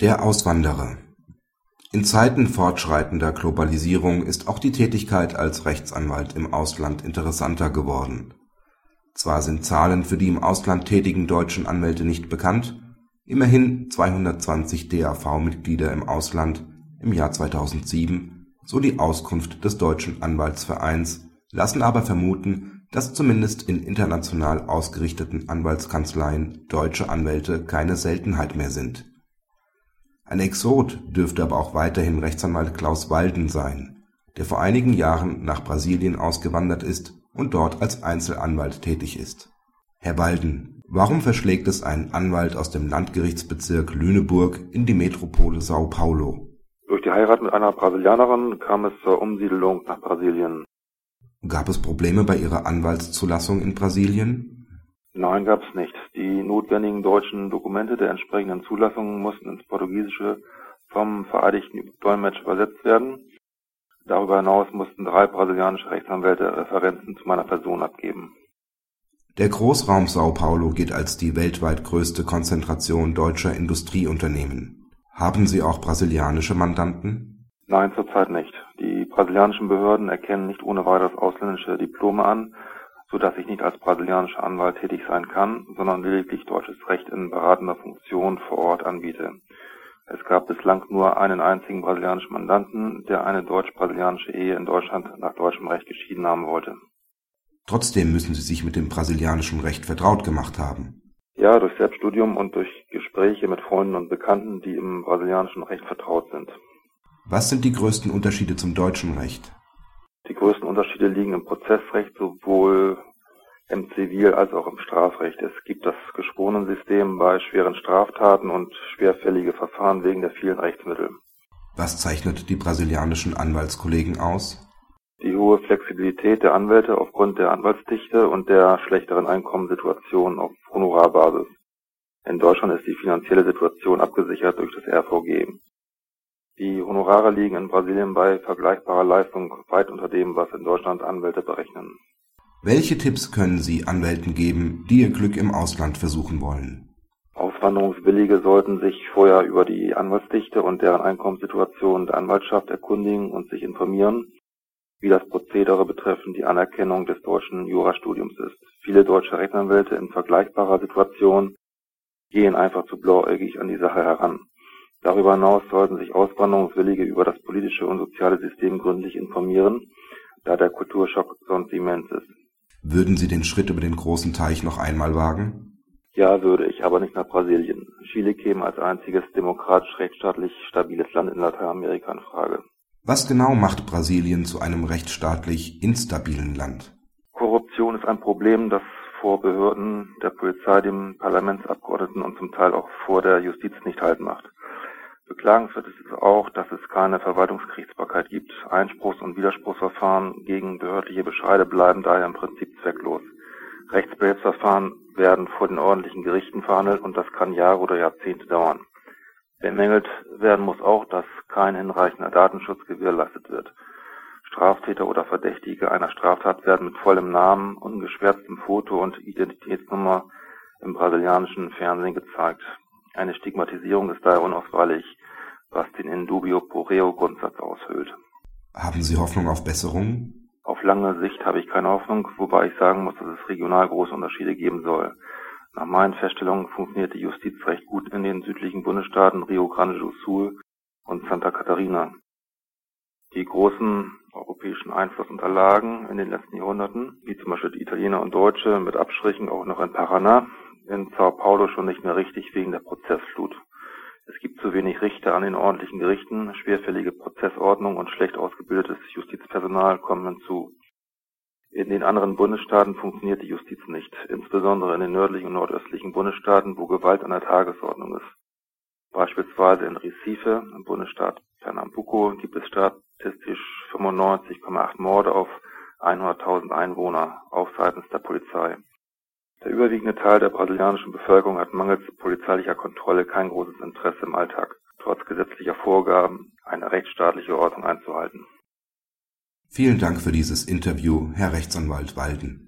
Der Auswanderer In Zeiten fortschreitender Globalisierung ist auch die Tätigkeit als Rechtsanwalt im Ausland interessanter geworden. Zwar sind Zahlen für die im Ausland tätigen deutschen Anwälte nicht bekannt, immerhin 220 DAV-Mitglieder im Ausland im Jahr 2007, so die Auskunft des Deutschen Anwaltsvereins, lassen aber vermuten, dass zumindest in international ausgerichteten Anwaltskanzleien deutsche Anwälte keine Seltenheit mehr sind. Ein Exot dürfte aber auch weiterhin Rechtsanwalt Klaus Walden sein, der vor einigen Jahren nach Brasilien ausgewandert ist und dort als Einzelanwalt tätig ist. Herr Walden, warum verschlägt es einen Anwalt aus dem Landgerichtsbezirk Lüneburg in die Metropole Sao Paulo? Durch die Heirat mit einer Brasilianerin kam es zur Umsiedelung nach Brasilien. Gab es Probleme bei Ihrer Anwaltszulassung in Brasilien? Nein, gab es nicht. Die notwendigen deutschen Dokumente der entsprechenden Zulassung mussten ins Portugiesische vom vereidigten Dolmetsch übersetzt werden. Darüber hinaus mussten drei brasilianische Rechtsanwälte Referenzen zu meiner Person abgeben. Der Großraum Sao Paulo gilt als die weltweit größte Konzentration deutscher Industrieunternehmen. Haben Sie auch brasilianische Mandanten? Nein, zurzeit nicht. Die brasilianischen Behörden erkennen nicht ohne weiteres ausländische Diplome an, so dass ich nicht als brasilianischer Anwalt tätig sein kann, sondern lediglich deutsches Recht in beratender Funktion vor Ort anbiete. Es gab bislang nur einen einzigen brasilianischen Mandanten, der eine deutsch-brasilianische Ehe in Deutschland nach deutschem Recht geschieden haben wollte. Trotzdem müssen Sie sich mit dem brasilianischen Recht vertraut gemacht haben. Ja, durch Selbststudium und durch Gespräche mit Freunden und Bekannten, die im brasilianischen Recht vertraut sind. Was sind die größten Unterschiede zum deutschen Recht? Unterschiede liegen im Prozessrecht sowohl im Zivil- als auch im Strafrecht. Es gibt das Geschworenensystem bei schweren Straftaten und schwerfällige Verfahren wegen der vielen Rechtsmittel. Was zeichnet die brasilianischen Anwaltskollegen aus? Die hohe Flexibilität der Anwälte aufgrund der Anwaltsdichte und der schlechteren Einkommenssituation auf Honorarbasis. In Deutschland ist die finanzielle Situation abgesichert durch das RVG. Die Honorare liegen in Brasilien bei vergleichbarer Leistung weit unter dem, was in Deutschland Anwälte berechnen. Welche Tipps können Sie Anwälten geben, die ihr Glück im Ausland versuchen wollen? Auswanderungswillige sollten sich vorher über die Anwaltsdichte und deren Einkommenssituation der Anwaltschaft erkundigen und sich informieren, wie das Prozedere betreffend die Anerkennung des deutschen Jurastudiums ist. Viele deutsche Rechtsanwälte in vergleichbarer Situation gehen einfach zu blauäugig an die Sache heran. Darüber hinaus sollten sich Auswanderungswillige über das politische und soziale System gründlich informieren, da der Kulturschock sonst immens ist. Würden Sie den Schritt über den großen Teich noch einmal wagen? Ja, würde ich, aber nicht nach Brasilien. Chile käme als einziges demokratisch rechtsstaatlich stabiles Land in Lateinamerika in Frage. Was genau macht Brasilien zu einem rechtsstaatlich instabilen Land? Korruption ist ein Problem, das vor Behörden, der Polizei, dem Parlamentsabgeordneten und zum Teil auch vor der Justiz nicht halt macht. Beklagenswert ist es auch, dass es keine Verwaltungsgerichtsbarkeit gibt. Einspruchs- und Widerspruchsverfahren gegen behördliche Bescheide bleiben daher im Prinzip zwecklos. Rechtsbehelfsverfahren werden vor den ordentlichen Gerichten verhandelt und das kann Jahre oder Jahrzehnte dauern. Bemängelt werden muss auch, dass kein hinreichender Datenschutz gewährleistet wird. Straftäter oder Verdächtige einer Straftat werden mit vollem Namen, ungeschwärztem Foto und Identitätsnummer im brasilianischen Fernsehen gezeigt. Eine Stigmatisierung ist daher unausweichlich, was den in dubio pro reo Grundsatz aushöhlt. Haben Sie Hoffnung auf Besserungen? Auf lange Sicht habe ich keine Hoffnung, wobei ich sagen muss, dass es regional große Unterschiede geben soll. Nach meinen Feststellungen funktioniert die Justiz recht gut in den südlichen Bundesstaaten Rio Grande do Sul und Santa Catarina. Die großen europäischen Einflussunterlagen in den letzten Jahrhunderten, wie zum Beispiel die Italiener und Deutsche mit Abstrichen auch noch in Paraná, in Sao Paulo schon nicht mehr richtig wegen der Prozessflut. Es gibt zu wenig Richter an den ordentlichen Gerichten, schwerfällige Prozessordnung und schlecht ausgebildetes Justizpersonal kommen hinzu. In den anderen Bundesstaaten funktioniert die Justiz nicht, insbesondere in den nördlichen und nordöstlichen Bundesstaaten, wo Gewalt an der Tagesordnung ist. Beispielsweise in Recife, im Bundesstaat Pernambuco, gibt es statistisch 95,8 Morde auf 100.000 Einwohner, auch seitens der Polizei. Der überwiegende Teil der brasilianischen Bevölkerung hat mangels polizeilicher Kontrolle kein großes Interesse im Alltag, trotz gesetzlicher Vorgaben, eine rechtsstaatliche Ordnung einzuhalten. Vielen Dank für dieses Interview, Herr Rechtsanwalt Walden.